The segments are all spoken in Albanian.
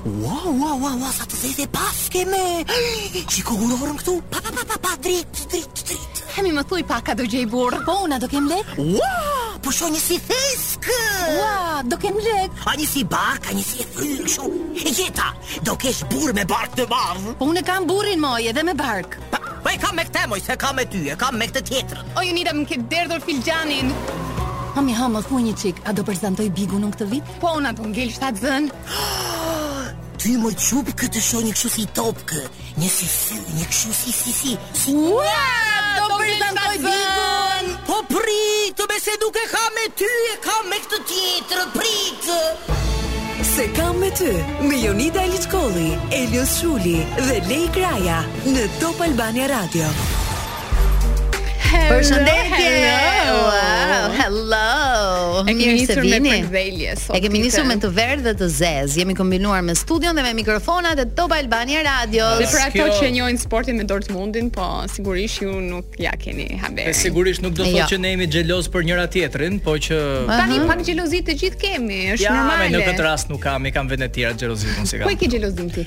Wow, wow, wow, wow, sa të zezë dhe paske me Që ku gurorën këtu? Pa, pa, pa, pa, pa, dritë, dritë, dritë Hë mi më thuj pak a do gjej burrë Po, unë a do kem lek Wow, po shoh një si thes Wow, do kem lek A një si bark, a një si e fryrë kshu E gjeta, do kesh burrë me bark të madh Po, unë e kam burrin moj edhe me bark Pa, po e kam me këtë moj, s'e kam me ty, e kam me këtë tjetrën O Jonida më ke derdhur filxhanin. Ma mi hë më thuaj një çik, a do prezantoj Bigun unë këtë vit? Po unë a do ngel shtatzënë. Ty moj çupë këtu shoh një kështu si top, një si sy, një kështu si si si. si. Ua, do prezantoj Bigun. Po prit, mi se nuk e kam me ty, e kam me këtë tjetër, prit. S'e kam me ty, me Jonida Aliçkolli, Elios Shuli dhe Lei Kraja në Top Albania Radio. Përshëndetje. Hello. Wow, hello. E kemi nisur me përvelje sot. E kemi nisur me të verdhë dhe të zezë. Jemi kombinuar me studion dhe me mikrofonat e Top Albania Radio. Dhe për ato që njohin sportin me Dortmundin, po sigurisht ju nuk ja keni haber. Po sigurisht nuk do të thotë jo. që ne jemi xheloz për njëri tjetrin, po që tani pak xhelozi të gjithë kemi, është normale. Ja, në këtë rast nuk kam, e kam vende të tjera xhelozinë s'e kam. Ku e ke xhelozinë ti?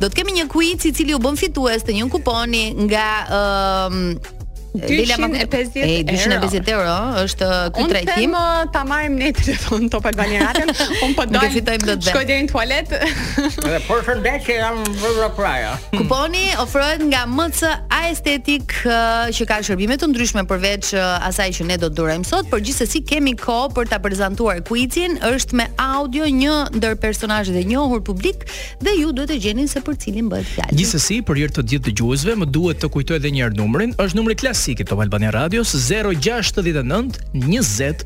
Do të kemi një quiz i cili ju bën fitues të një kuponi nga ë 250 euro është ky trajtim. Ne ta marrim ne telefon Top Albania Radio. Unë po dal. Fitojmë dot. Shkoj deri në tualet. Edhe por se ndaj që jam vëllë praja. Kuponi ofrohet nga MC Aesthetic që ka shërbime të ndryshme përveç asaj që ne do të dhurojmë sot, por gjithsesi kemi kohë për ta prezantuar quizin, është me audio një ndër personazhet e njohur publik dhe ju duhet të gjeni se për cilin bëhet fjalë. Gjithsesi, për hir të gjithë dëgjuesve, më duhet të kujtoj edhe një herë numrin, është numri klasik i Top Albania Radios 069 20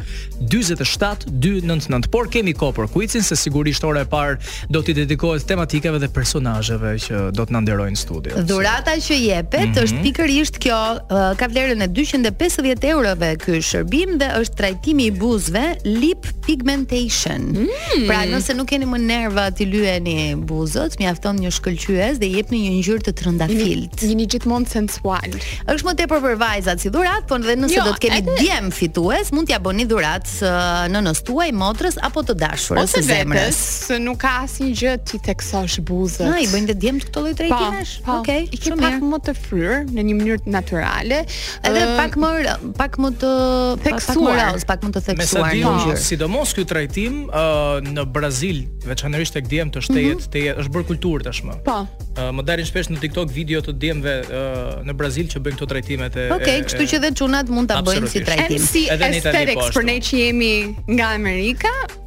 47 299. Por kemi kohë për kuicin se sigurisht ora e parë do t'i dedikohet tematikave dhe personazheve që do të na nderojnë studion. Dhurata që jepet mm -hmm. është pikërisht kjo, ka vlerën e 250 eurove ky shërbim dhe është trajtimi i buzëve Lip Pigmentation. Mm -hmm. Hmm. Pra nëse nuk keni më nerva t'i lyeni buzët, mjafton një shkëlqyes dhe jepni një ngjyrë të trëndafiltë. Jeni, jeni gjithmonë sensuale. Është më tepër për vajzat si dhuratë, por dhe nëse jo, do të kemi edhe... djem fitues, mund t'ia bëni dhuratë nënës tuaj, motrës apo të dashurës së zemrës. Ose nuk ka asnjë gjë t'i theksosh buzët. A i bëjnë dhe djemtë këto lloj trajtimesh. Po, po. Okej, okay, i ke pak më të fryra në një mënyrë natyrale, Edhe uh, pak më pak më të theksuar, pak më, pak më të theksuar në gjyrë. Sidomos ky trajtim uh, në Brazil, veçanërisht tek djemtë shihet, mm -hmm. te është bërë kulturë tashmë. Po. Uh, më dalin shpesh në TikTok video të djemve uh, në Brazil që bëjnë këto trajtime. Okej, okay, kështu që edhe çunat mund ta bëjnë si trajtim. Edhe ne tani po. Për ne që jemi nga Amerika,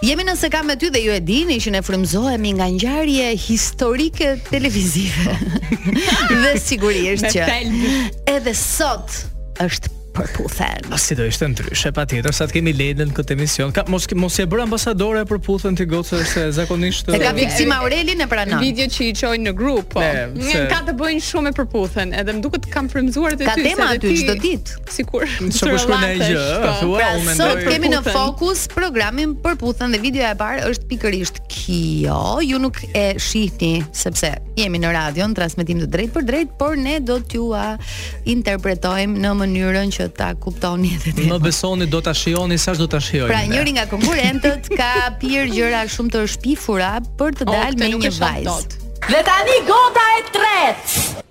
Jemi në Se ka me ty dhe ju e dini që ne frymëzohemi nga ngjarje historike televizive. dhe sigurisht që edhe sot është përputhen. S'do ishte ndryshe patjetër sa të kemi Leilën këtë emision. Ka mos mos je bërë ambasadore Përputhen ti gocë se zakonisht e ka eh, fiksim Aurelin e pranon. Video që i çojnë në grup po. Ne, se... ka të bëjnë shumë me përputhen, edhe më duket kam frymëzuar dhe ty. Ka tema aty çdo ditë. sikur të rrëllatesh. Po. Pra, sot kemi në fokus programin Përputhen dhe videoja e parë është pikërisht kjo. Ju nuk e shihni sepse jemi në radio, në transmetim të drejtpërdrejtë, por ne do t'jua interpretojmë në mënyrë që ta kuptoni edhe ti. Më besoni do ta shijoni sa do ta shijojmë. Pra, njëri nga konkurrentët ka pirë gjëra shumë të shpifura për të dalë me një vajzë. Dhe tani gota e tretë.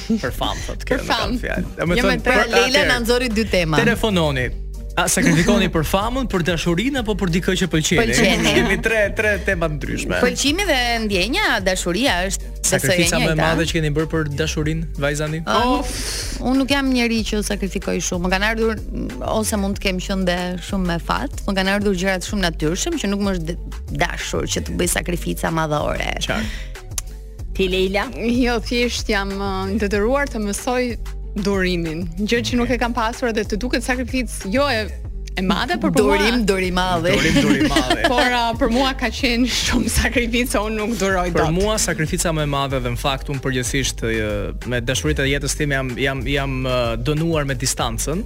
Për famë thotë kjo. Për famë. Do të thonë pra Leila na nxori dy tema. Telefononi. A sakrifikoni për famën, për dashurinë apo për dikë që pëlqen? Pëlqeni. Kemi tre tre tema të ndryshme. Pëlqimi dhe ndjenja, dashuria. Cila është sakrifica më e madhe që keni bërë për dashurinë vajza. Oh, unë nuk jam njeri që sakrifikoj shumë. Më kanë ardhur ose mund të kem qenë dhe shumë me fat. Më kanë ardhur gjërat shumë natyrshëm që nuk më është dashur që të bëj sakrifica madhore. Qartë. Ti Leila? Jo, thjesht jam uh, detyruar të mësoj durimin, gjë që nuk e kam pasur dhe të duket sakrificë jo e e madhe për për durim, mua. Durim, madhe. Durim, durim madhe. por uh, për mua ka qenë shumë sakrificë, unë nuk duroj dot. Për mua sakrifica më e madhe dhe në fakt unë përgjithësisht uh, me dashuritë e jetës time jam jam jam uh, dënuar me distancën.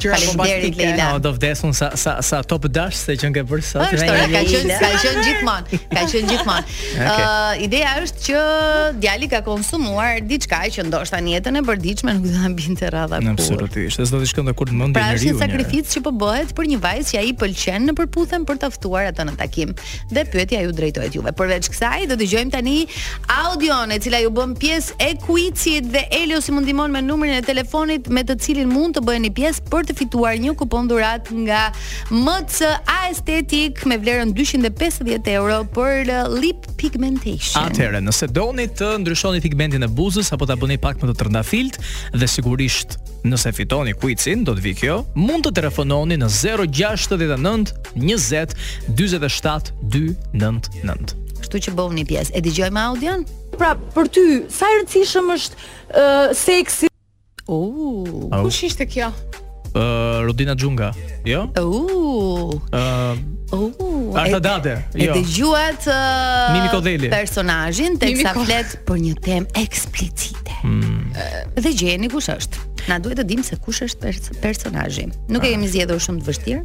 Gjëra bombastike. Leila. No, do vdesun sa sa sa top dash se qenke për sot. Është ora ka qenë ka qenë gjithmonë, ka qenë gjithmonë. Ë okay. uh, ideja është që djali ka konsumuar diçka që ndoshta në jetën e përditshme nuk do ta binte radha kurrë. Absolutisht. S'do të shkonte kurrë në mend njeriut. Pra është një sakrificë që po bëhet për një vajzë që ai pëlqen në përputhen për ta ftuar atë në takim. Dhe pyetja ju drejtohet juve. Përveç kësaj, do dëgjojmë tani audion e cila ju bën pjesë e kuicit dhe Elio si më ndihmon me numrin e telefonit me të cilin mund të bëheni pjesë për të fituar një kupon dhuratë nga MC Aesthetic me vlerën 250 euro për uh, lip pigmentation. Atëherë, nëse doni të ndryshoni pigmentin e buzës apo ta bëni pak më të trëndafiltë dhe sigurisht Nëse fitoni kuicin, do të vijë kjo, mund të telefononi në 069 20 47 299. Kështu që bëhuni pjesë. E dëgjojmë audion? Pra, për ty, sa e rëndësishëm është uh, seksi? Uh, kush ishte kjo? Uh, Rudina Xhunga, jo? Uh. Uh, uh, Arta Dade, jo. E dëgjuat uh, Mimi Kodheli. Personazhin teksa flet për një temë eksplicite. Hmm. Uh, dhe gjeni kush është. Na duhet të dimë se kush është pers personazhi. Nuk e ah. kemi zgjedhur shumë të vështirë.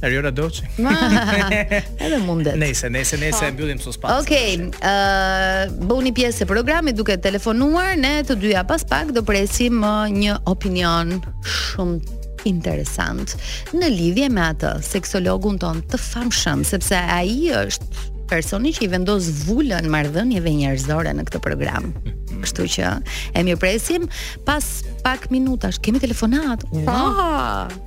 Dario Radoçi. Edhe mundet. Nëse, nëse, nëse e mbyllim këtu spas. Okej, okay, uh, bëhuni pjesë e programit duke telefonuar, ne të dyja pas pak do presim uh, një opinion shumë interesant në lidhje me atë seksologun tonë të famshëm, sepse ai është personi që i vendos vulën marrëdhënieve njerëzore në këtë program. Mm. Kështu që e mirëpresim pas pak minutash. Kemi telefonatë. Wow!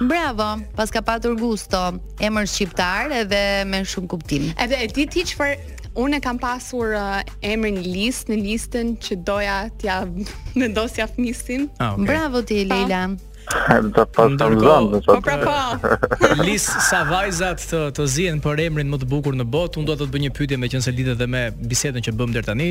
Bravo, paska patur gusto, emër shqiptar edhe me shumë kuptim. Edhe e di ti çfarë unë kam pasur uh, emrin Lis në listën që doja t'ia vendosja fëmijës. Ah, okay. Bravo ti Lila. Do pas të mëzëm në Po pra po Lis sa vajzat të, të zien për emrin më të bukur në botë. Unë do të të bëj një pyetje meqenëse lidhet edhe me bisedën që bëmë deri tani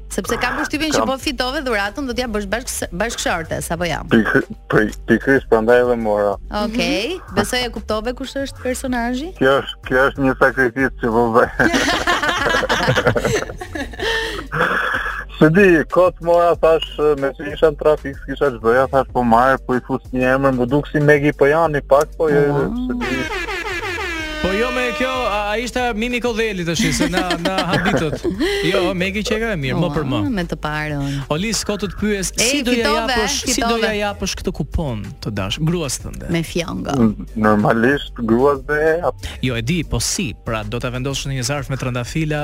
Sepse kam përshtypjen që po fitove dhuratën do t'ia bësh bashk bashkëshortes apo jo? Pikërisht prandaj edhe mora. Okej, okay. mm -hmm. besoj e kuptove kush është personazhi? Kjo është, kjo është një sakrificë që po bëj. S'e di, kot mora thashë meqë isha në trafik, S'kisha ç'të bëja, thashë po marr, po i fus një emër, m'u duk si Megi Pojani pak, po jo, ah. s'e di. Po jo me kjo, a, a ishte Mimi Kodheli të shisë, na, na habitët. Jo, Megi që e ka e mirë, më për më. Me të parën. O Lis, do të të pyes, si do ia japësh, si do ia japësh këtë kupon të dash, gruas tënde? Me fjongo. Normalisht, gruas dhe e Jo, e di, po si, pra do ta vendosësh në një zarf me trëndafila,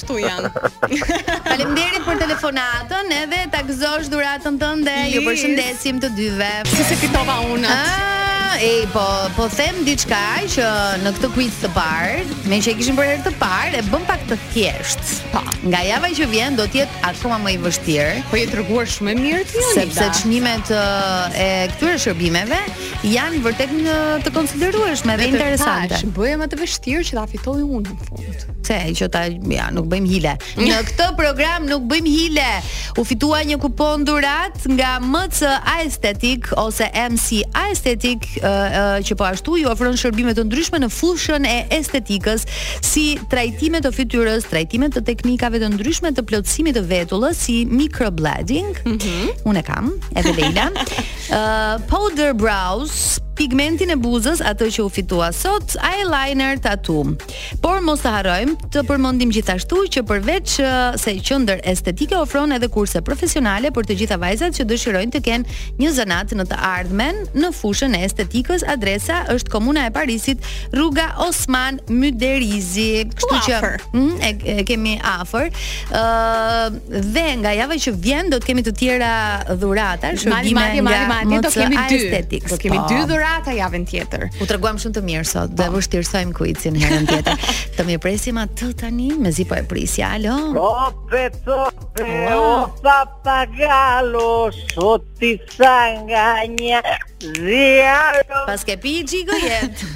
Këtu janë. Faleminderit për telefonatën edhe ta gëzosh dhuratën tënde. Ju përshëndesim të dyve. Kështu se fitova unë. Ah, ej, po po them diçka që në këtë quiz të parë, meqë e kishim për herë të parë, e bëmë pak të thjeshtë. Po. Nga java që vjen do të jetë akoma më i vështirë. Po je treguar shumë e mirë ti Anita. Sepse çmimet ë, e këtyre shërbimeve janë vërtet në të konsiderueshme dhe, Dhe interesante. thashë, bëje më të vështirë që ta fitoj unë. Se që ta ja, nuk bëjmë hile. Në këtë program nuk bëjmë hile. U fitua një kupon dhuratë nga MC Aesthetic ose MC Aesthetic uh, uh, që po ashtu ju ofron shërbime të ndryshme në fushën e estetikës si trajtime të fytyrës, trajtime të teknikave të ndryshme të plotësimit të vetullës si microblading. Mm -hmm. Unë kam, edhe Leila. uh, powder brows, pigmentin e buzës atë që u fitua sot, eyeliner tattoo. Por mos të harrojmë të përmendim gjithashtu që përveç se qendër estetike ofron edhe kurse profesionale për të gjitha vajzat që dëshirojnë të kenë një zanat në të ardhmen në fushën e estetikës. Adresa është Komuna e Parisit, rruga Osman Myderizi. Kështu që mm, e, e kemi afër. Ë Dhe nga java që vjen do të kemi të tjera dhurata, shërbime nga Mali Mali do kemi dy. Aesthetics. Do kemi po. dy dhurata javën tjetër. U treguam shumë të mirë sot. Do e po. vështirësojmë kuicin herën tjetër. Të ma presim atë tani, mezi po e prisja. Alo. O tope tope o papagalo, sot ti sanga një. Pas ke pi gjigo jetë.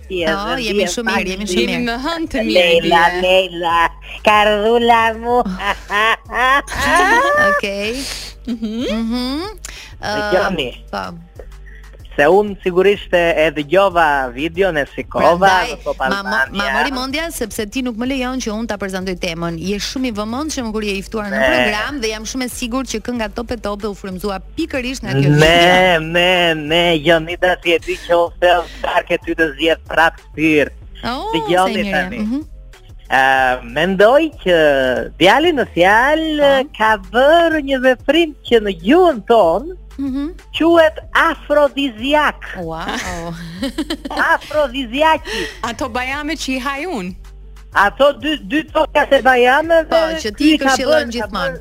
si e zë. jemi shumë mirë, jemi shumë mirë. Jemi më hënë të mirë. Leila, Leila, ka rëdhu la mu. Okej. Mhm. Mhm. Jami. Po. Se unë sigurisht e dëgjova videon e shikova po pa ma, ma mori mendja sepse ti nuk më lejon që unë ta prezantoj temën. Je shumë i vëmendshëm kur je i ftuar në program dhe jam shumë e sigurt që kënga Tope Tope u frymëzua Pikërisht nga kjo gjë. Ne, ne, ne, jo një dashi e di që ose o skarke ty të zjetë prap sfirë. Oh, dëgjoni tani. Mhm. mendoj që djali në fjalë po. ka bërë një veprim që në gjuhën tonë mm -hmm. quhet afrodiziak. Wow. afrodiziak. Ato bajame që i ha unë. Ato dy dy toka të bajame. Po, që ti këshillon gjithmonë.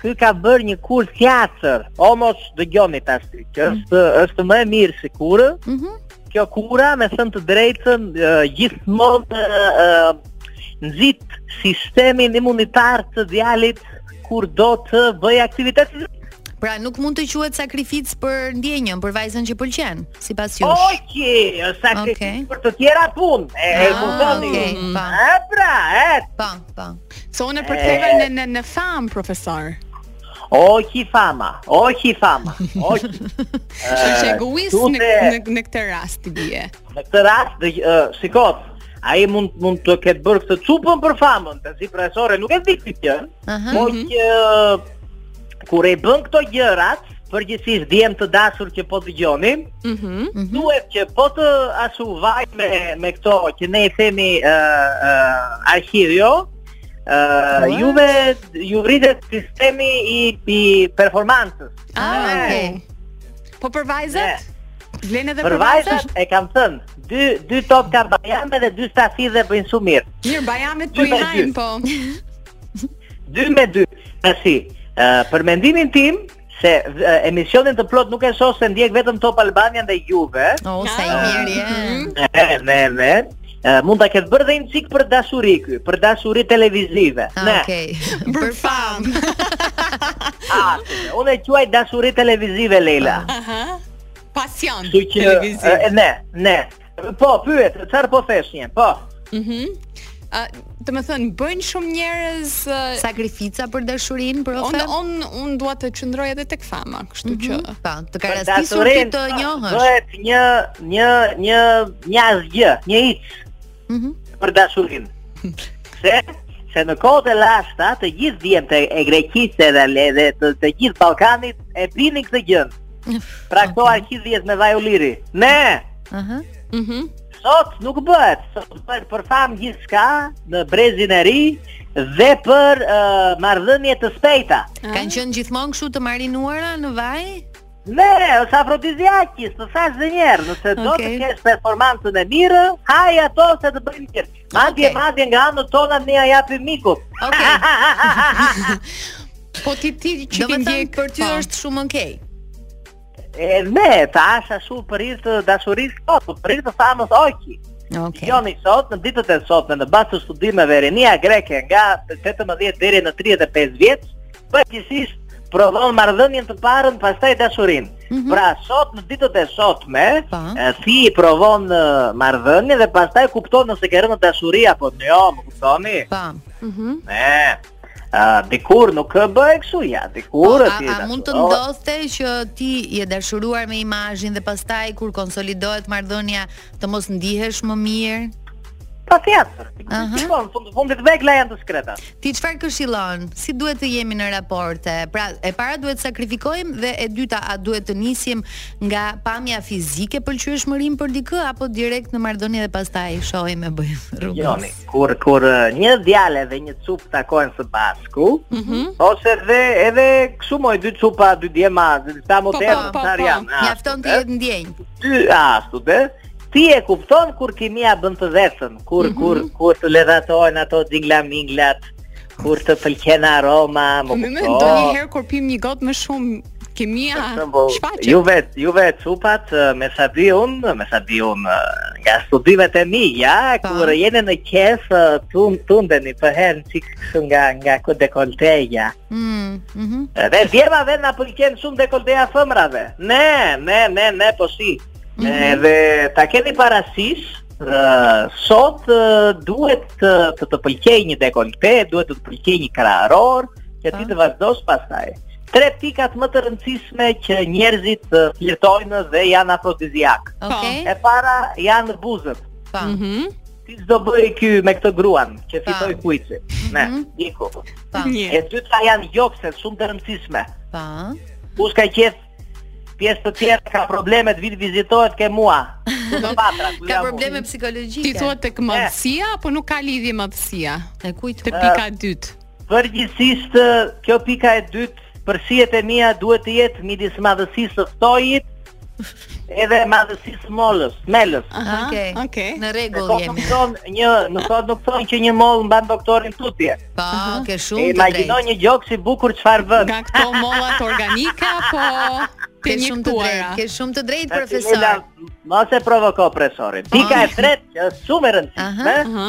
Ky ka bërë një kurë tjetër. O më dëgjoni tash ti, që mm. është është më e mirë si kurë. Mhm. Mm Kjo kura me thën të drejtën gjithmonë nxit sistemin imunitar të djalit kur do të bëj aktivitet. Pra nuk mund të quhet sakrificë për ndjenjën, për vajzën që pëlqen, sipas jush. Okej, okay, është sakrificë okay. për të tjera punë. E ah, kuptoni? Okay, po. Pra, e. Po, po. Se unë përktheva në në në fam profesor. O qi fama, o qi fama. O qi. Është egoist në në në këtë rast ti bie. Në këtë rast do uh, shiko. Ai mund mund të ketë bërë këtë çupën për famën, tash profesore nuk e di ti që. Po që kur e bën këto gjërat, përgjithësisht djem të dashur që po dëgjoni, ëh, mm -hmm. mm duhet që po të ashtu vaj me me këto që ne i themi ë uh, uh, arqivio, ë uh, juve ju rritet sistemi i i performancës. Ah, okay. Po për vajzat? Vlen edhe për vajzat? E kam thënë, dy dy top ka bajame dhe dy stafidhe bëjnë shumë mirë. Mirë, bajamet po i hajnë po. 2 me 2. Tashi, për mendimin tim, se emisionin të plotë nuk e shoh se ndjek vetëm Top Albania dhe juve. Oh, sa i mirë je. Ne, ne, ne. Mund ta ketë bërë dhe një cikë për dashuri ky, për dashuri televizive. Ah, ne. Okej. Për famë. Ah, unë e quaj dashuri televizive Leila. Aha. Pasion televiziv. Ne, ne. Po, pyet, çfarë po thoshje? Po. Mhm. Mm A, domethënë, bëjnë shumë njerëz sakrifica për dashurinë, për ofta? On, on, unë dua të qëndroj edhe tek fama, kështu mm -hmm. që... Pa, po, të ka rastisur ti të njohësh. Bëhet një, një, një, një asgjë, një hiç mm -hmm. për dashurinë. Se, se në kohët e lashta, të gjithë djemtë e Greqisë edhe, edhe të, të gjithë Ballkanit e pinin këtë gjënë. Pra këto okay. arkivijet me vaj ulliri. Ne. Aha. Uh mhm. -huh. Sot nuk bëhet, sot bëhet për famë gjithçka në brezin e ri dhe për uh, marrëdhënie të spejta. Ah. Kanë qenë gjithmonë kështu të marinuara në vaj? Ne, është afrodiziakis, të thashë dhe një herë, nëse okay. do të kesh performancën e mirë, haji ato se të bëjnë mirë. Madje, okay. madje nga anët tona ne ia japim mikut. Okej. Okay. po ti ti që ke ndjek për ty po. është shumë okay. E ne, ta hash shumë për hir të dashurisë të po, për hir të famës oki. Okay. Joni, sot, në ditët e sotme, në bazë të studimeve, rinia greke nga 18 deri në 35 vjeç, Përgjithësisht provon marrëdhënien të parën, pastaj dashurinë. Mm -hmm. Pra sot në ditët e sotme, pa. ti provon marrëdhënien dhe pastaj kupton nëse ke rënë në dashuri apo jo, më kuptoni? Pa. Mhm. Mm Uh, dikur nuk e bëje kështu ja, dikur po, ti. A, a mund të ndodhte që ti je dashuruar me imazhin dhe pastaj kur konsolidohet marrëdhënia Të mos ndihesh më mirë? Patjetër. Aha. Po, në fund të fundit vegla janë të shkreta. Ti çfarë këshillon? Si duhet të jemi në raporte? Pra, e para duhet të sakrifikojmë dhe e dyta a duhet të nisim nga pamja fizike pëlqyeshmërinë për dikë apo direkt në marrëdhënie dhe pastaj shohim e bëjmë rrugës. Joni, kur kur eh, një djalë dhe një çupë takohen së bashku, mhm. ose dhe edhe kështu moj dy çupa, dy djema, disa po, po, model, po, po, po. Mjafton të jetë ndjenjë. Ty ashtu be, ti e kupton kur kimia bën të vetën, kur mm -hmm. kur kur të ledhatojnë ato dingla minglat, kur të pëlqen aroma, më kupton. Më do një herë kur pim një gotë më shumë kimia. Shfaqet. Ju vet, ju vet çupat me sa di un, me sa di un nga studimet e mia, ja, pa. Po. kur jeni në qejf, tu tu ndeni për herë çik nga nga ku dekolteja. Mm, mm -hmm. Edhe djemve na pëlqen shumë dekolteja e femrave Ne, ne, ne, ne, po si mm -hmm. Edhe ta keni parasysh uh, Sot uh, duhet të të, të pëlqej një dekolte Duhet të të pëlqej një kraharor Që ti të vazhdosh pastaj Tre pikat më të rëndësishme që njerëzit uh, flirtojnë dhe janë afrodiziak. Okay. E para janë buzët. Mm -hmm. Ti ç'do bëjë ky me këtë gruan që fitoi kuicin. Ne, mhm. iku. Pa. E dyta janë gjokset shumë të rëndësishme. Pa. Kush ka qef pjesë të tjera ka probleme të vijë të vizitohet ke mua. Pa tra, ka probleme psikologjike. Ti thua tek madhësia apo nuk ka lidhje madhësia? E kujt? Te pika e dytë. Përgjithësisht kjo pika e dytë për shijet e mia duhet të jetë midis madhësisë së ftojit edhe madhësisë së mollës, melës. Okej. Okej. Në rregull po, jemi. Po thon një, nuk thon nuk thon që një mollë mban doktorin tutje. Po, ke shumë të drejtë. Imagjino një gjoks i bukur çfarë bën. Nga këto mollat organike apo Ke shumë të drejtë, ke shumë të drejtë profesor. Mos e provoko profesorin. Pika e tretë, shumë e rëndësishme. Aha.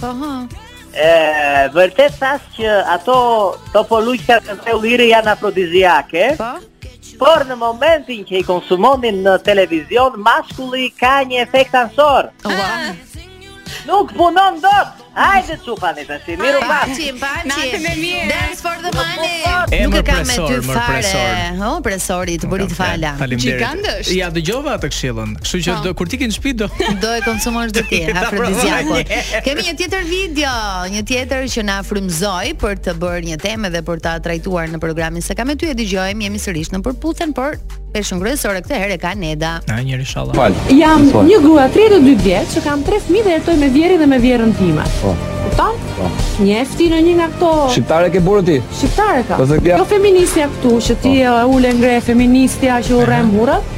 Po ha. E vërtet thashë që ato topoluçkat e ullirit janë afrodiziake. Po. Por në momentin që i konsumon në televizion, maskulli ka një efekt anësor. Ah. Nuk punon dot. Hajde çupani tash. Miru pa. Paçi, paçi. Dance for the money. Nuk e kam me ty fare. Oh, presori, të bëri të fala. Gjigandësh. Ja dëgjova atë këshillën. Kështu që po. do kur ti ke në shtëpi do do e konsumosh do ti afrodiziakun. Kemi një tjetër video, një tjetër që na frymëzoi për të bërë një temë dhe për ta trajtuar në programin s'e kam me ty e dëgjojmë jemi sërish në përputhen, por peshën kryesore këtë herë e ka Neda. Na një insert. Fal. Jam një grua 32 vjeç që kam 3 fëmijë dhe jetoj me vjehrrin dhe me vjehrrën time. Po. Kupton? Po. Njeh ti ndonjë nga këto. Shqiptare ke burrë ti? Shqiptare ka. Po, jo feministja këtu që ti po. ul e ngre feministja që urren burrat.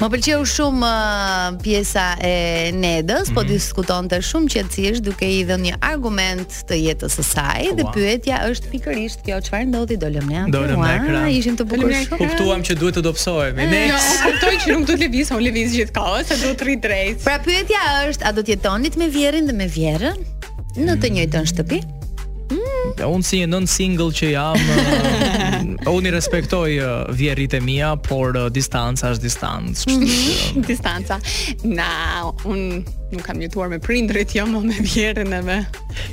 Më pëlqeu shumë uh, pjesa e Nedës, po mhm. diskutonte shumë qetësisht duke i dhënë një argument të jetës së saj dhe pyetja është pikërisht kjo çfarë ndodhi dolëm atë. Dolëm në ekran. Ishim të bukur shumë. Kuptuam që duhet të dobësohemi. Ne jo, kuptoj që nuk duhet të lëviz, unë lëviz gjithkohë, se duhet të rri drejt. Pra pyetja është, a do të jetonit me vjehrrin dhe me vjehrrën në të njëjtën shtëpi? Mm. Unë si një non single që jam, uh, unë i respektoj uh, vjehrrit e mia, por uh, distanca është distancë. Mm -hmm. distanca. Na, unë nuk kam jetuar me prindërit, jo më me vjehrrën e me...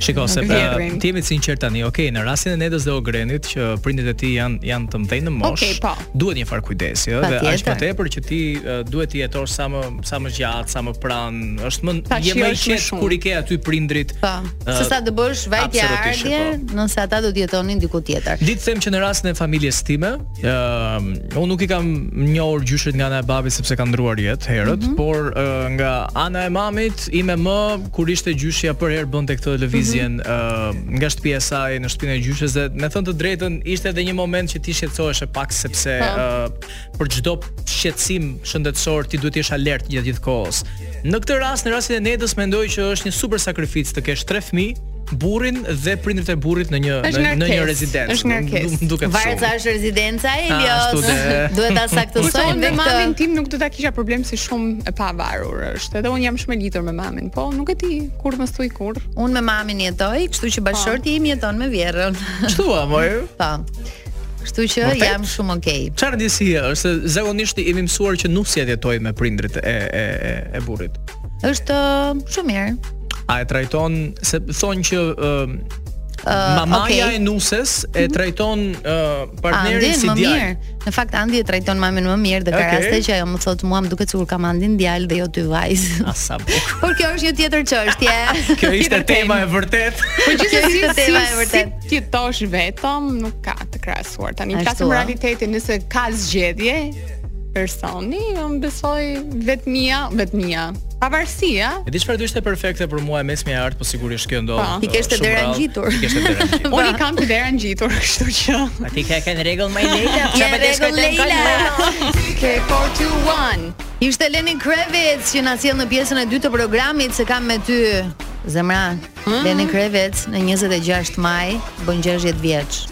Shiko, se pra, të jemi të sinqertë tani, okej, okay, në rastin e Nedës dhe Ogrenit, që prindërit e tij janë, janë të mëdhenj në moshë, okay, po. duhet një farë kujdesi, jo? dhe aq më tepër që ti uh, duhet të jetosh sa më, sa më gjatë, sa më pranë, është më, je më i qetë kur i ke aty prindërit, pa. Po. Sesa të bësh vajtje ardhje, po. nëse ata do të jetonin diku tjetër. Di të them që në rastin e familjes time, ë uh, unë nuk i kam njohur gjyshërit nga ana e babit sepse kanë ndërruar jetë herët, mm -hmm. por uh, nga ana e mamit ime më kur ishte gjyshja përherë bënte këtë lëvizjen mm -hmm. uh, nga shtëpia e saj në shtëpinë e gjyshes dhe me thënë të drejtën ishte edhe një moment që ti shqetësoheshe pak sepse uh, për çdo shqetësim shëndetësor ti duhet të jesh alert gjatë gjithë kohës. Në këtë rast, në rastin e Nedës mendoj që është një super sakrificë të kesh tre fëmijë, burrin dhe prindërit e burrit në një në, në një rezidencë. Është ngarkesë. Nuk duket. Varet sa është rezidenca e Elios. Duhet ta saktësojmë me mamin tim nuk do ta kisha problem se shumë e pavarur është. Edhe unë jam shumë e lidhur me mamin. Po nuk e di kur më thuj kur. Unë me mamin jetoj, kështu që po. bashkëshorti im jeton me vjehrrën. Kështu a, moj? Po. Kështu që Vërtet? jam shumë okay. Çfarë ndjesi është se zakonisht jemi mësuar që nusja të jetojë me prindërit e e e, e burrit. Është uh, shumë mirë. A e trajton se thonë që uh, Uh, Mamaja okay. e nuses e mhm. trajton uh, partnerin si djalë. Mirë. Në fakt Andi e trajton mamin më mirë dhe ka okay. raste që ajo më thotë mua më duket sikur kam Andin djalë dhe jo ty vajzë. Ah, sa bukur. Por kjo është një tjetër çështje. kjo ishte tema e vërtetë. Po gjithsesi si, si, si, Të jetosh vetëm, nuk ka të krahasuar. Tani flasim për realitetin, nëse ka zgjedhje personi, unë besoj vetmia, vetmia. Pavarësia. E di çfarë do ishte perfekte për mua e mesmja e artë, po sigurisht kjo ndodh. Po. T'i kesh te dera ngjitur. T'i kesh te dera ngjitur. Unë i kam te dera ngjitur, kështu që. A ti ke kanë rregull më Leila? Ja vetë shkoj të kanë. Ke 421. Ishte Lenny Kravitz që na sjell në pjesën e dytë të programit se kam me ty zemra Mm. Lenny Kravitz në 26 maj bën 60 vjeç.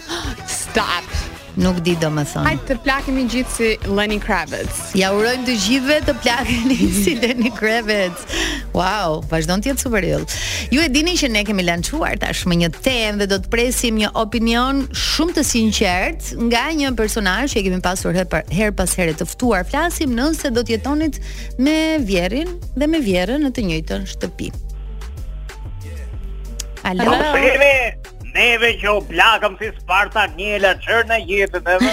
Stop. Nuk di domethënë. Hajt të plakemi të gjithë si Lenny Kravitz. Ia urojmë të gjithëve të plakemi si Lenny Kravitz. Wow, vazhdon të jetë super yll. Ju e dini që ne kemi lançuar tashmë një temë dhe do të presim një opinion shumë të sinqertë nga një personazh që e kemi pasur herë pas here të ftuar. Flasim nëse do të jetonit me vjehrrin dhe me vjehrrën në të njëjtën shtëpi. Alo. Nuk shemi neve që u plakëm si Sparta një e laqër në jetë dhe dhe.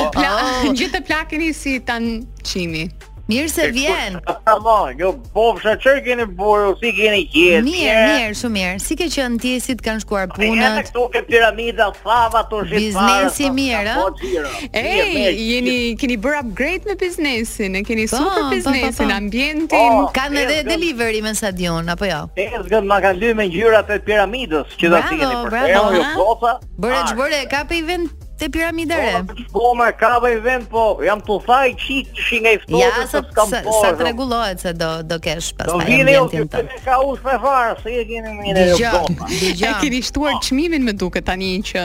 U plakëm, gjithë të plakeni si tanë qimi. Mirë se vjen. Ta mo, jo po ça keni bërë, si keni qenë. Mirë, mirë, shumë mirë. Si ke qenë ti, si të kanë shkuar punët? Ja këtu ke piramida, fara tu shit fara. Biznesi mirë, ëh. Ej, jeni keni bërë upgrade me biznesin, e keni po, super po, po, biznesin, ambientin. Oh, kanë edhe delivery me sa diun apo jo? Ezgën ma kanë lënë me ngjyrat e piramidës, që ta dini për të. Bravo, bravo. Bëre ç'bëre, kape vend te piramida re. Po më ka vë vend po, jam tu vujt çik çik nga i ftohti. Ja, sa sa, sa rregullohet se do do kesh pastaj. Do vini ju të ka ush me fare, se e keni mirë. Dëgjo, dëgjo. E keni shtuar çmimin me duket tani që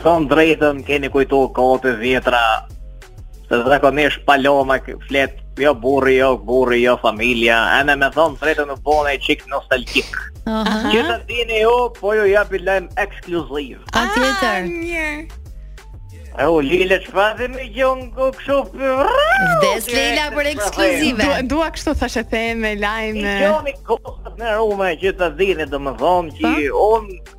Thënë drejtën, keni kujtu kohët e vjetra, se zakonisht Paloma flet, jo burri, jo burri, jo familja, ene me thonë drejtën më bone i çikë nostalgik. Që të dini ju, po ju jap i lajm ekskluziv. Ah tjetër? E u lile që fa dhe me gjonë ku këshu për... Vdes Leila për ekskluzive. Dua, dua kështu thashetheme, lajme. I gjonë i kosët në rume që të dini dhe më thonë që po? unë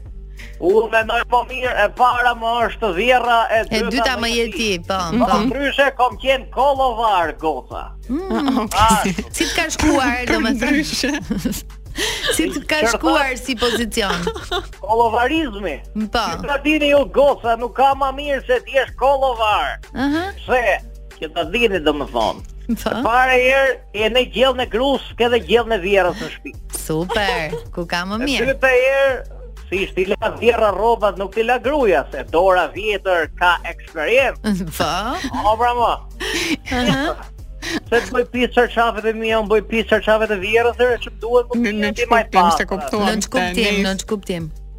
Unë mendoj po mirë, e para më është vjerra, e dyta, e dyta më je ti, po. Më po. ndryshe, kom qenë kollovar, goca. Mm, okay. Si të ka shkuar, domethënë ndryshe. Si të ka shkuar si pozicion? Kollovarizmi. Po. Ta dini ju goca, nuk ka më mirë se të jesh kollovar. Ëh. Uh -huh. Se që ta dini domethënë. Po. E para herë ha ene gjellën e grus, ke dhe gjellën e vjerrës në shtëpi. Super. Ku ka më mirë? Dytë herë s'ish t'i la vjerra rrobat nuk t'i la gruja se dora e vjetër ka eksperiencë. Po. O bravo. Se të bëj pis çarçafët e mia, un bëj pis çarçafët e vjerrës, e ç'u duhet më të bëj më pas. Në ç'kuptim, në ç'kuptim.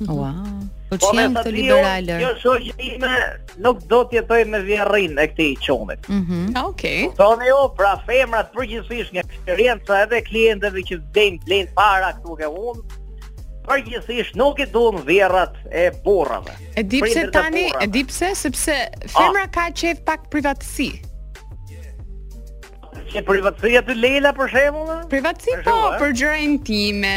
Mhm. Ua. Po që jemi po, kështu liberale. Jo, shoqja ime nuk do të jetojë me vjerrin e këtij çunit. Mhm. Mm ah, Okej. Okay. Thoni ju, pra femrat përgjithësisht nga eksperienca edhe klienteve që vijnë blejnë fara këtu ke unë, përgjithësisht nuk i duan vjerrat e burrave. E di pse tani, e di pse sepse ah. femra A. ka qejf pak privatësi. Ç'privatësi ka Leila për shembull? Privatësi po, për gjëra intime.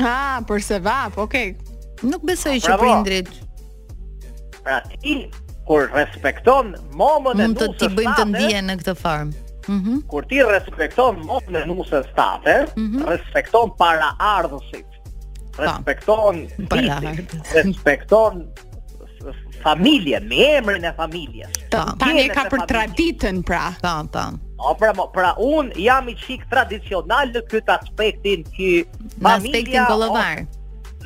Ah, po se vap, okay. Nuk besoj që prindërit. Pra ti kur respekton momën e nusës. Mund të t'i bëjmë të ndihen në këtë formë. Mm -hmm. Kur ti respekton momën e nusës tate, mm -hmm. respekton paraardhësit. Po. Respekton paraardhësit. Respekton familjen, me emrin e familjes. Ta, ta e ka për traditën pra. Ta, ta. O, pra, mo, pra un jam i çik tradicional në këtë aspektin që familja është kollovar.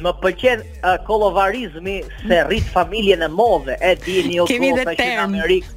Më pëlqen uh, kollovarizmi se rrit familjen e modhe, e di ju po në Amerikë.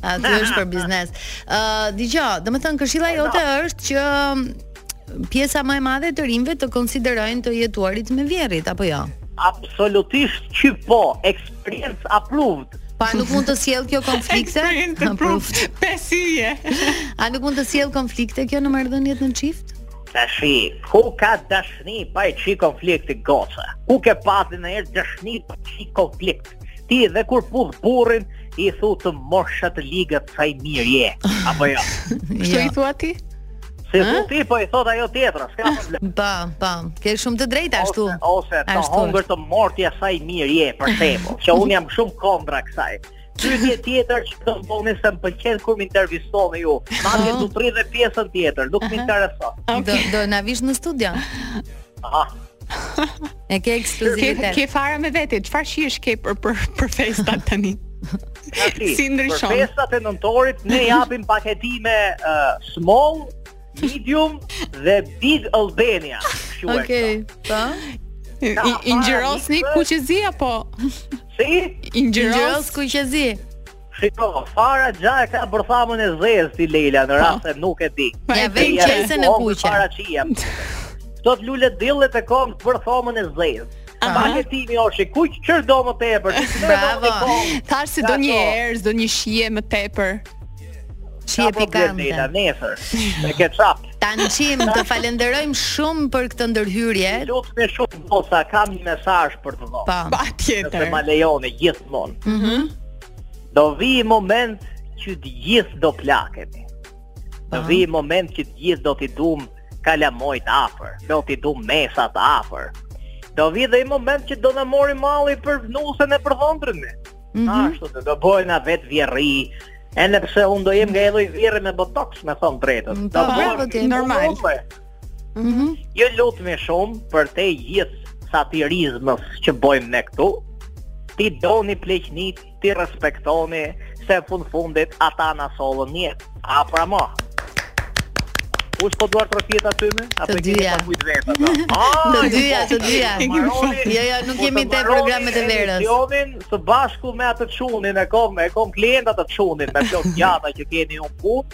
Aty është për biznes. Ë, uh, dëgjoj, domethënë këshilla jote është që pjesa më e madhe e të rinjve të konsiderojnë të jetuarit me vjerrit apo jo? Absolutisht që po, experience approved. Pa nuk mund të sjell kjo konflikte? Approved. Pesë yje. A nuk mund të sjell konflikte kjo në marrëdhëniet në çift? Tashi, ku ka dashni pa i çik konflikt goca? Ku ke pati nji herë dashni pa i çik konflikt? Ti dhe kur puth burrin, i thu të marrtë e liga sa i mirë je, apo jo? Kështu i thua ti? S'e thu ti, po i thot ajo tjetra, s'ka problem. Pa, po, pa, po, ke shumë të drejtë ashtu. Ose, ose të hongërt mortja sa i mirë je, po të mo, që unë jam shumë kondra kësaj. Pyetje tjetër që t'më bëni se më pëlqen kur më intervistoni ju. Madje do të rri dhe pjesën tjetër, nuk më intereson. Do do na vish në studio. Aha. E ke ekskluzivitet. Ke fara me vete, çfarë shijesh ke për për, për festat tani? si ndryshon? Për festat e nëntorit ne japim paketime uh, small, medium dhe big Albania. Okej, okay, po. I ngjirosni kuqezi apo? Si? I ngjirosni kuqezi. Shiko, fara gja e ka bërthamën e zezë ti Leila në po. rast se nuk e di. Pa e vë në qesën e kuqe. Fara çija. Këto të lulediellit e kom bërthamën e zezë. Paketimi është i kuq, çfarë do më tepër? Bravo. Thashë se do një herë, do një shije më tepër. Shije pikante. Ka nesër. Me ketchup. Tançim, të falenderojmë shumë për këtë ndërhyrje. Lutem shumë. Rosa, kam një mesazh për të dhënë. Patjetër. Nëse ma lejoni gjithmonë. Mhm. Mm do vi moment që të gjithë do plakemi. Do vi moment që të gjithë do t'i dum kalamojt afër, do t'i dum mbesat afër. Do vi dhe i moment që do na mori malli për nusën e për dhëndrën. Mm -hmm. Ashtu do bëhemi vetë vjerri, Edhe pse unë do jem nga ajo vjehrra me botox, me thonë të drejtën. Po, bravo ti, normal. Mhm. Mm Ju lutemi shumë përtej gjithë satirizmës që bojmë ne këtu. T'i doni pleqnit, t'i respektoni se fund fundit ata na sollën një. A pra mo. U s'po duar trofjet aty me? A të dyja. Të dyja, të dyja. Të dyja. Jo, jo, nuk jemi te programet e verës. Të dyja, të bashku me atë çunin, e kom, e kom klient atë çunin, me plot gjata që keni unë punë,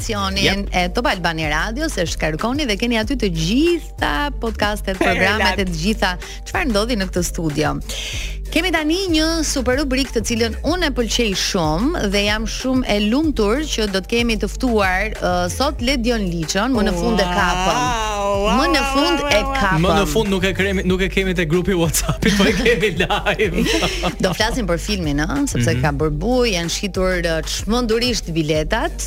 aplikacionin yep. e Top Albani Radios, e shkarkoni dhe keni aty të gjitha podcastet, programet e të gjitha çfarë ndodh në këtë studio. Kemi tani një super rubrikë të cilën unë e pëlqej shumë dhe jam shumë e lumtur që do të kemi të ftuar uh, sot Ledion Liçon, më në fund e kapëm. Wow, më në fund e kapëm. Më në fund nuk e kemi nuk e kemi te grupi WhatsApp, po e kemi live. do flasim për filmin, ëh, sepse mm -hmm. ka bërë bujë, janë shitur çmendurisht biletat.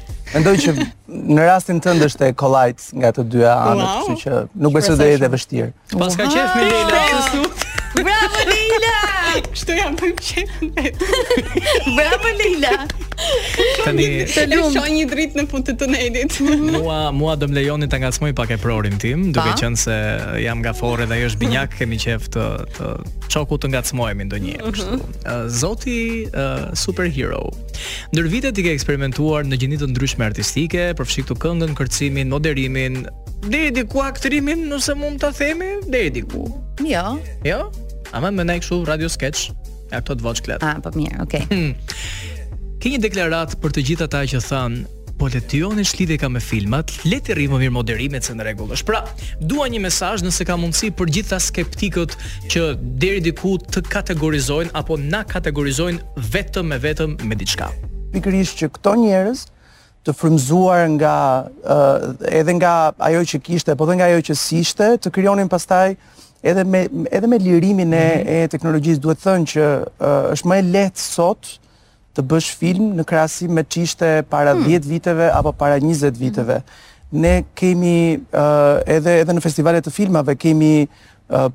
Mendoj që në rastin tënd është e kollajt nga të dyja anët, wow. kështu që nuk besoj se është e vështirë. Paska qenë me Leilën sot. Bravo Leila. Kështu jam të qenë. Bravo Leila. Tani të lum. Shoh një dritë në fund të tunelit. mua mua do më lejoni ta ngacmoj pak eprorin tim, duke qenë se jam nga Forre dhe ai është binjak, kemi qejf të të çoku të ngacmohemi ndonjëherë mhm. kështu. Zoti superhero. Ndër vite ti ke eksperimentuar në gjini të ndryshme artistike, përfshi këtu këngën, kërcimin, moderimin, deri diku aktrimin, nëse mund ta themi, deri diku. Jo. Jo? A më mendaj kështu radio sketch? Ja këto të vocklat. Ah, po mirë, okay. Hmm. Ke një deklaratë për të gjithë ata që thanë Po Ledioni ç'lidhje ka me filmat, Ledi rri më mirë në moderime se në rregull është. Pra, dua një mesazh nëse ka mundësi për gjithë ata skeptikët që deri diku të kategorizojnë apo na kategorizojnë vetëm e vetëm me diçka. Pikërisht që këto njerëz të frymzuar nga uh, edhe nga ajo që kishte, po dhe nga ajo që s'kishte, të krijonin pastaj edhe me edhe me lirimin e, mm -hmm. e teknologjisë duhet thënë që uh, është më e lehtë sot të bësh film në krahasim me ç'ishte para 10 hmm. viteve apo para 20 viteve. Hmm. Ne kemi, edhe, edhe në festivalet e filmave, kemi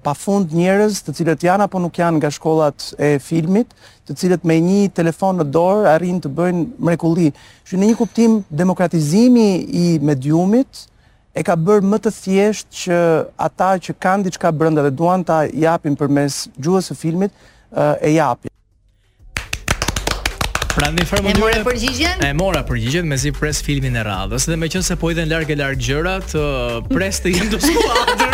pafund njerëz të cilët janë apo nuk janë nga shkollat e filmit, të cilët me një telefon në dorë arrijnë të bëjnë mrekulli. Që në një kuptim demokratizimi i mediumit e ka bërë më të thjeshtë që ata që kanë diçka brenda dhe duan ta japin përmes gjuhës së filmit e japin. Pra në njëfarë mënyre. E mora përgjigjen? E mora përgjigjen, mezi pres filmin e radhës dhe meqense po hidhen larg e larg gjërat, uh, pres të jem te skuadra.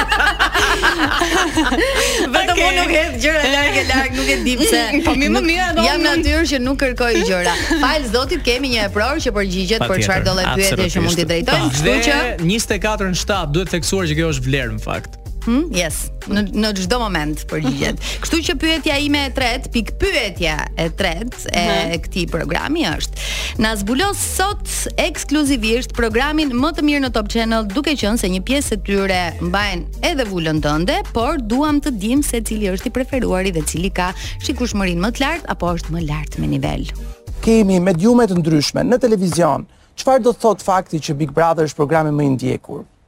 Vetëm okay. unë nuk hedh gjëra larg e larg, nuk e di pse. Po më më mirë do. Jam natyrë që nuk kërkoj gjëra. Falë Zotit kemi një epror që përgjigjet për çfarëdo lloj pyetje që mund t'i drejtojmë, kështu që 24 në 7 duhet theksuar që kjo është vlerë në fakt. Hm, yes. Ne në çdo moment përgjigjemi. Kështu që pyetja ime e tretë, pikëpyetja e tretë e uh -huh. këtij programi është: Na zbulo sot ekskluzivisht programin më të mirë në Top Channel, duke qenë se një pjesë e tyre mbajnë edhe vulën tënde, por duam të dimë se cili është i preferuari dhe cili ka shikueshmërinë më të lartë apo është më lart me nivel. Kemi mediume të ndryshme në televizion. Çfarë do të thotë fakti që Big Brother është programi më i ndjekur?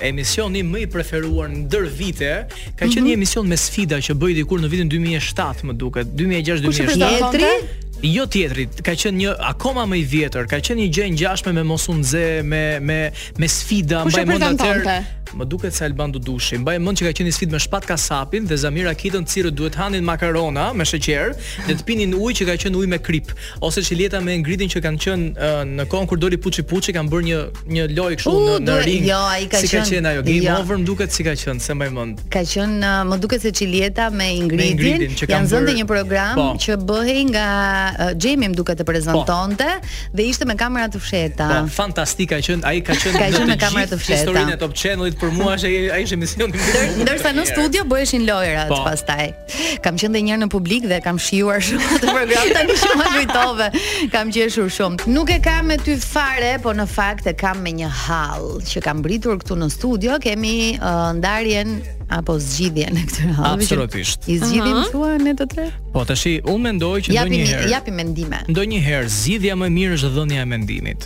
Emisioni më i preferuar ndër vite ka qenë një mhm. emision me sfida që bëhej dikur në vitin 2007, më duket, 2006-2007. Jo tjetri, ka qenë një akoma më i vjetër, ka qenë një gjë e ngjashme me Mos u nxeh, me me me sfida, mbaj mend atë. Më duket se Alban Dudushi, mbaj mend që ka qenë një sfidë me Shpat Kasapin dhe Zamira Kitën, të cilët duhet të hanin makarona me sheqer dhe të pinin ujë që ka qenë ujë me kripë. Ose Çiljeta me Ingridin që kanë qenë uh, në kohën kur doli Puçi Puçi kanë bërë një një lojë kështu në në ring. Jo, ai ka si qenë. Si ka qenë ajo? Game jo. over më duket si ka qenë, s'e mbaj mend. Ka qenë uh, më duket se Çiljeta me Ingridin, që kanë zënë një program po. që bëhej nga uh, Jamie më duket e prezantonte po. dhe ishte me kamera të fshehta. Po, fantastik ka qenë, ai ka qenë ka qenë me kamera të fshehta. Historinë e Top Channel-it për mua është ai ishte emision. Ndërsa në studio bëheshin lojërat po. pastaj. Kam qenë dhe një herë në publik dhe kam shijuar shumë atë program tani që ma kujtove. Kam qeshur shumë. Nuk e kam me ty fare, po në fakt e kam me një hall që kam mbërritur këtu në studio. Kemi uh, ndarjen apo zgjidhjen e këtyre hallëve. Absolutisht. I zgjidhim uh -huh. thua ne të tre? Po tash unë mendoj që ndonjëherë japim mendime. Ndonjëherë zgjidhja më e mirë është dhënia e mendimit.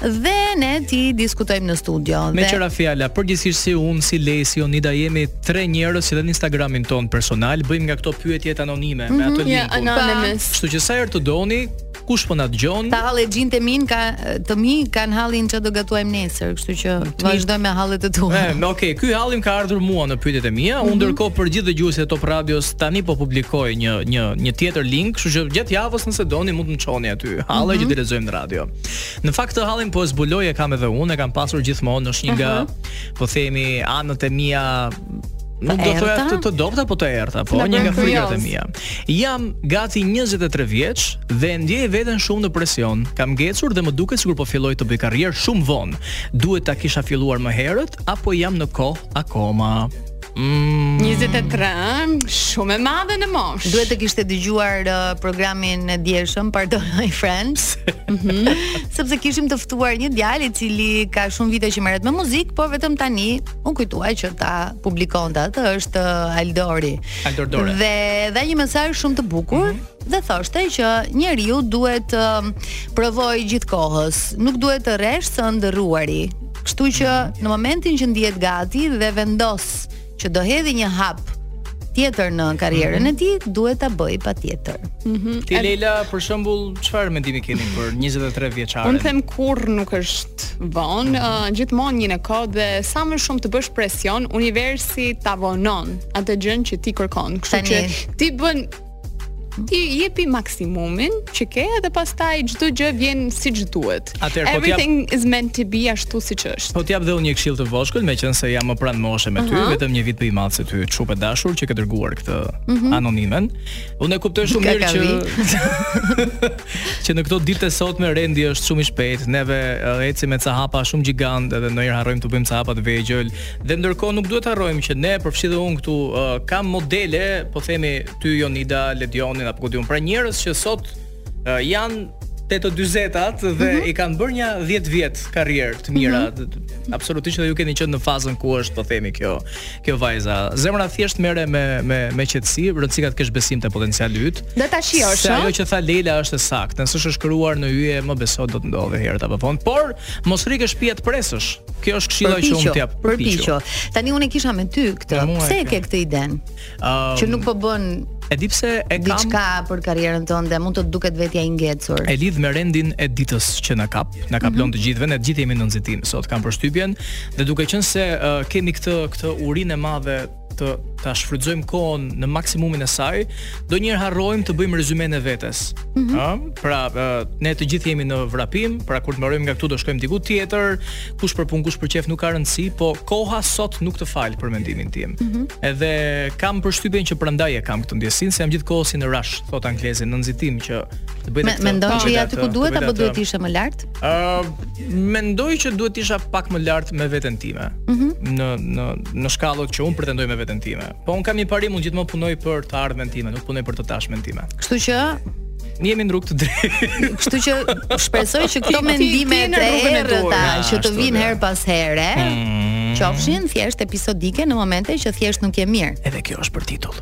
Dhe ne t'i diskutojmë në studio. Meqë ra dhe... fjala, përgjithësisht si unë, si Lesi, Jonida, jemi tre njerëz që dhe në Instagramin tonë personal, bëjmë nga këto pyetjet anonime, mm -hmm, me mhm, atë linkun. Yeah, anonymous. Kështu që sa herë të doni, kush po na dëgjon. Ata hallexhinjtë, mikat e mi kanë hallin ça do gatuajmë nesër, kështu që vazhdojmë me hallet e tua. Ëm, okay, ky halli më ka ardhur mua në pyetjet e mia. Mm -hmm. Unë mhm. ndërkohë për gjithë dëgjuesit e Top Radios tani po publikoj një një një tjetër link, kështu që gjatë javës nëse doni mund të më çoni aty. Halle mm -hmm. që t'i lexojmë në radio. Në fakt këtë hallin po e zbuloj e kam edhe unë, e kam pasur gjithmonë, është një nga uh -huh. po themi anët e mia Nuk do të thoja të, të dobta, po të errta, po një nga frikat e mia. Jam gati 23 vjeç dhe ndjej veten shumë në presion. Kam ngecur dhe më duket sikur po filloj të bëj karrierë shumë vonë. Duhet ta kisha filluar më herët apo jam në kohë akoma? Mm. 23, shumë e madhe në moshë. Duhet të kishte dëgjuar uh, programin e djeshëm Pardon My Friends. Mm -hmm. Sepse kishim të ftuar një djalë i cili ka shumë vite që merret me muzikë, por vetëm tani u kujtua që ta publikonte atë është uh, Aldori. Aldor Dore. Dhe dha një mesazh shumë të bukur. Mm -hmm dhe thoshte që njeriu duhet të uh, provojë gjithë kohës, nuk duhet të rreshtë së ëndërruari, Kështu që mhm. në momentin që ndihet gati dhe vendos që do hedhi një hap tjetër në karrierën mm -hmm. e tij, duhet ta bëj patjetër. Mhm. Mm Ti Leila, për shembull, çfarë mendimi keni për 23 vjeçaren? Unë them kurr nuk është vonë, mm -hmm. uh, gjithmonë je në kohë dhe sa më shumë të bësh presion, universi ta vonon atë gjën që ti kërkon. Kështu që ti bën ti jepi maksimumin që ke dhe pastaj çdo gjë vjen siç duhet. Atëherë po everything is meant to be ashtu siç është. Po të jap dhe unë një këshill të vogël, meqense jam më pranë moshe me ty, uh -huh. vetëm një vit më i madh se ty, çupë e dashur që ke dërguar këtë uh mhm. -huh. anonimen. Unë e kuptoj shumë mirë që që në këto ditë të sotme rendi është shumë i shpejtë. Neve uh, ecim me ca hapa shumë gjigande dhe ndonjëherë harrojmë të bëjmë ca hapa të vegjël. Dhe ndërkohë nuk duhet të harrojmë që ne përfshi dhe unë këtu uh, kam modele, po themi ty Jonida, Ledionin apo këdo, pra njerëz që sot uh, janë te të dyzetat dhe mm -hmm. i kanë bërë një 10 vjet karrierë të mira. Mm -hmm. Absolutisht dhe ju keni qenë në fazën ku është, po themi kjo, kjo vajza. Zemra thjesht merre me me me qetësi, rëndësi ka të kesh besim te potenciali yt. Dhe ta shijosh, se ajo që tha Leila është e saktë. Nëse është shkruar në yje, më beso do të ndodhë herët apo vonë. Por mos rri ke shtëpia të presësh. Kjo është këshilla që unë t'jap. Përpiqo. Tani unë e kisha me ty këtë. Pse e ke këtë iden? Um, që nuk po bën E di pse e kam diçka për karrierën tënde, mund të duket vetja i ngecur. E lidh me rendin e ditës që na kap, na kaplon mm -hmm. të gjithëve, ne të gjithë jemi në nxitim sot, kam përshtypjen, dhe duke qenë se uh, kemi këtë këtë urinë e madhe të ta shfrytëzojmë kohën në maksimumin e saj, donjëherë harrojmë të bëjmë rezumen e vetes. Mm -hmm. Ëh, pra ne të gjithë jemi në vrapim, pra kur të mbarojmë nga këtu do shkojmë diku tjetër, kush për punë, kush për qejf nuk ka rëndësi, po koha sot nuk të fal për mendimin tim. Mm -hmm. Edhe kam përshtypjen që prandaj e kam këtë ndjesinë se jam gjithë kohën si në rush, thot anglezi, në nxitim që të bëj atë. Mendon që je aty ku duhet apo duhet të ishe më lart? Ë uh, mendoj që duhet të isha pak më lart me veten time. Mm -hmm. Në në në shkallët që un pretendoj me veten time. Po un kam një parim, un gjithmonë punoj për të ardhmen time, nuk punoj për të tashmen time. Kështu që Ne jemi në rrugë të drejtë. Kështu që shpresoj që këto mendime të errëta që të vijnë herë pas here, mm. qofshin thjesht episodike në momente që thjesht nuk je mirë. Edhe kjo është për titull.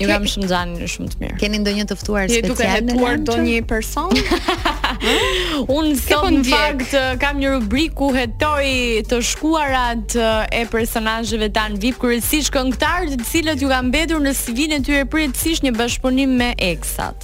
Ju kam shumë xhan shumë të mirë. Keni ndonjë të ftuar special? Je duke hetuar ndonjë person? Unë po sot në fakt kam një rubrikë ku hetoj të shkuarat e personazheve tanë VIP kryesisht këngëtarë të cilët iu ka mbetur në CV-n e tyre përjetësisht një bashkëpunim me eksat.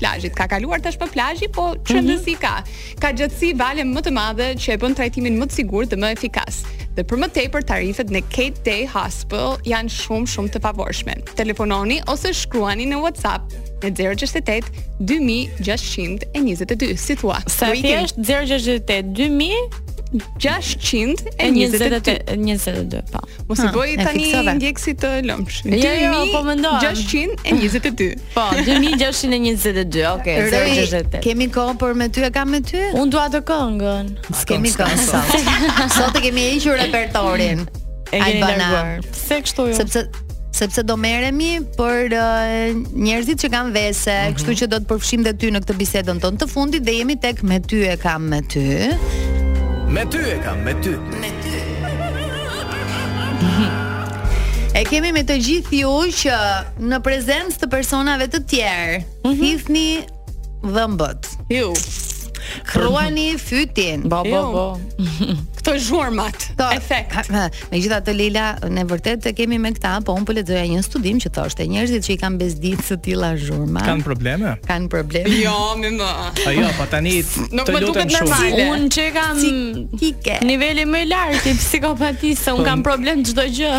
plazhit. Ka kaluar tashmë plazhi, po ç'rëndësi mhm. ka. Ka gjatësi vale më të madhe që e bën trajtimin më të sigurt dhe më efikas. Dhe për më tepër tarifet në Kate Day Hospital janë shumë shumë të favorshme. Telefononi ose shkruani në WhatsApp në 068 2622. Si thua? Sa i thjeshtë 068 2622. Po. Mos i bëj tani ndjekësit lëmsh. Jo, jo, po mendoj. 622. Po, 2622, ok, 068. Kemi kohë për me ty, e kam me ty? Unë dua atë këngën. S'kemi këngë sot. sot e kemi hequr repertorin. E kemi larguar. Pse kështu ju? Sepse sepse do merremi me uh, njerëzit që kanë vese, mm -hmm. kështu që do të përfshijmë dhe ty në këtë bisedën tonë të fundit dhe jemi tek me ty e kam me ty. Me ty e kam me ty. Me ty. e kemi me të gjithë ju që në prezencë të personave të tjerë, mm -hmm. thithni dhëmbët. Ju. Kruani fytin. Bo, bo, bo. Këto zhurmat, to, efekt. Megjithatë Lila, ne vërtet e kemi me këta, po unë po lexoja një studim që thoshte, njerëzit që i kanë bezdi të tilla zhurma. Kanë probleme? Kanë probleme. Jo, me më. A jo, pa tani Nuk më duket shumë normale. Unë që i kam Cikike. niveli më i lartë i psikopatisë, unë po kam problem çdo gjë.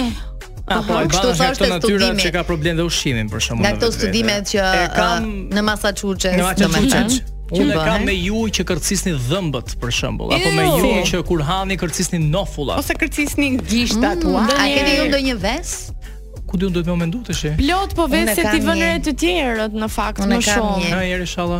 Apo e bën atë të natyra që ka problem dhe ushqimin për shkakun. Nga këto studimet që kam në Massachusetts, në Massachusetts. Unë kam me ju që kërcisni dhëmbët për shembull, apo me ju që kur hani kërcisni nofullat. Ose kërcisni gishtat. Mm, a keni ju ndonjë ves? ku di unë duhet ta mendoj tash. Plot po veset t'i vënë re të tjerët në fakt më shumë. Unë kam një.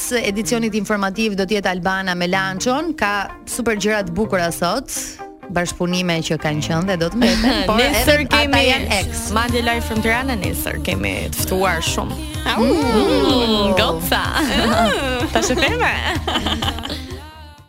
së edicionit informativ do të jetë Albana me Lançon, ka super gjëra të bukura sot bashkëpunime që kanë qenë dhe do të mbeten, por nesër kemi ex. Madje live from Tirana nesër kemi të ftuar shumë. Mm, Goca. Tash e themi.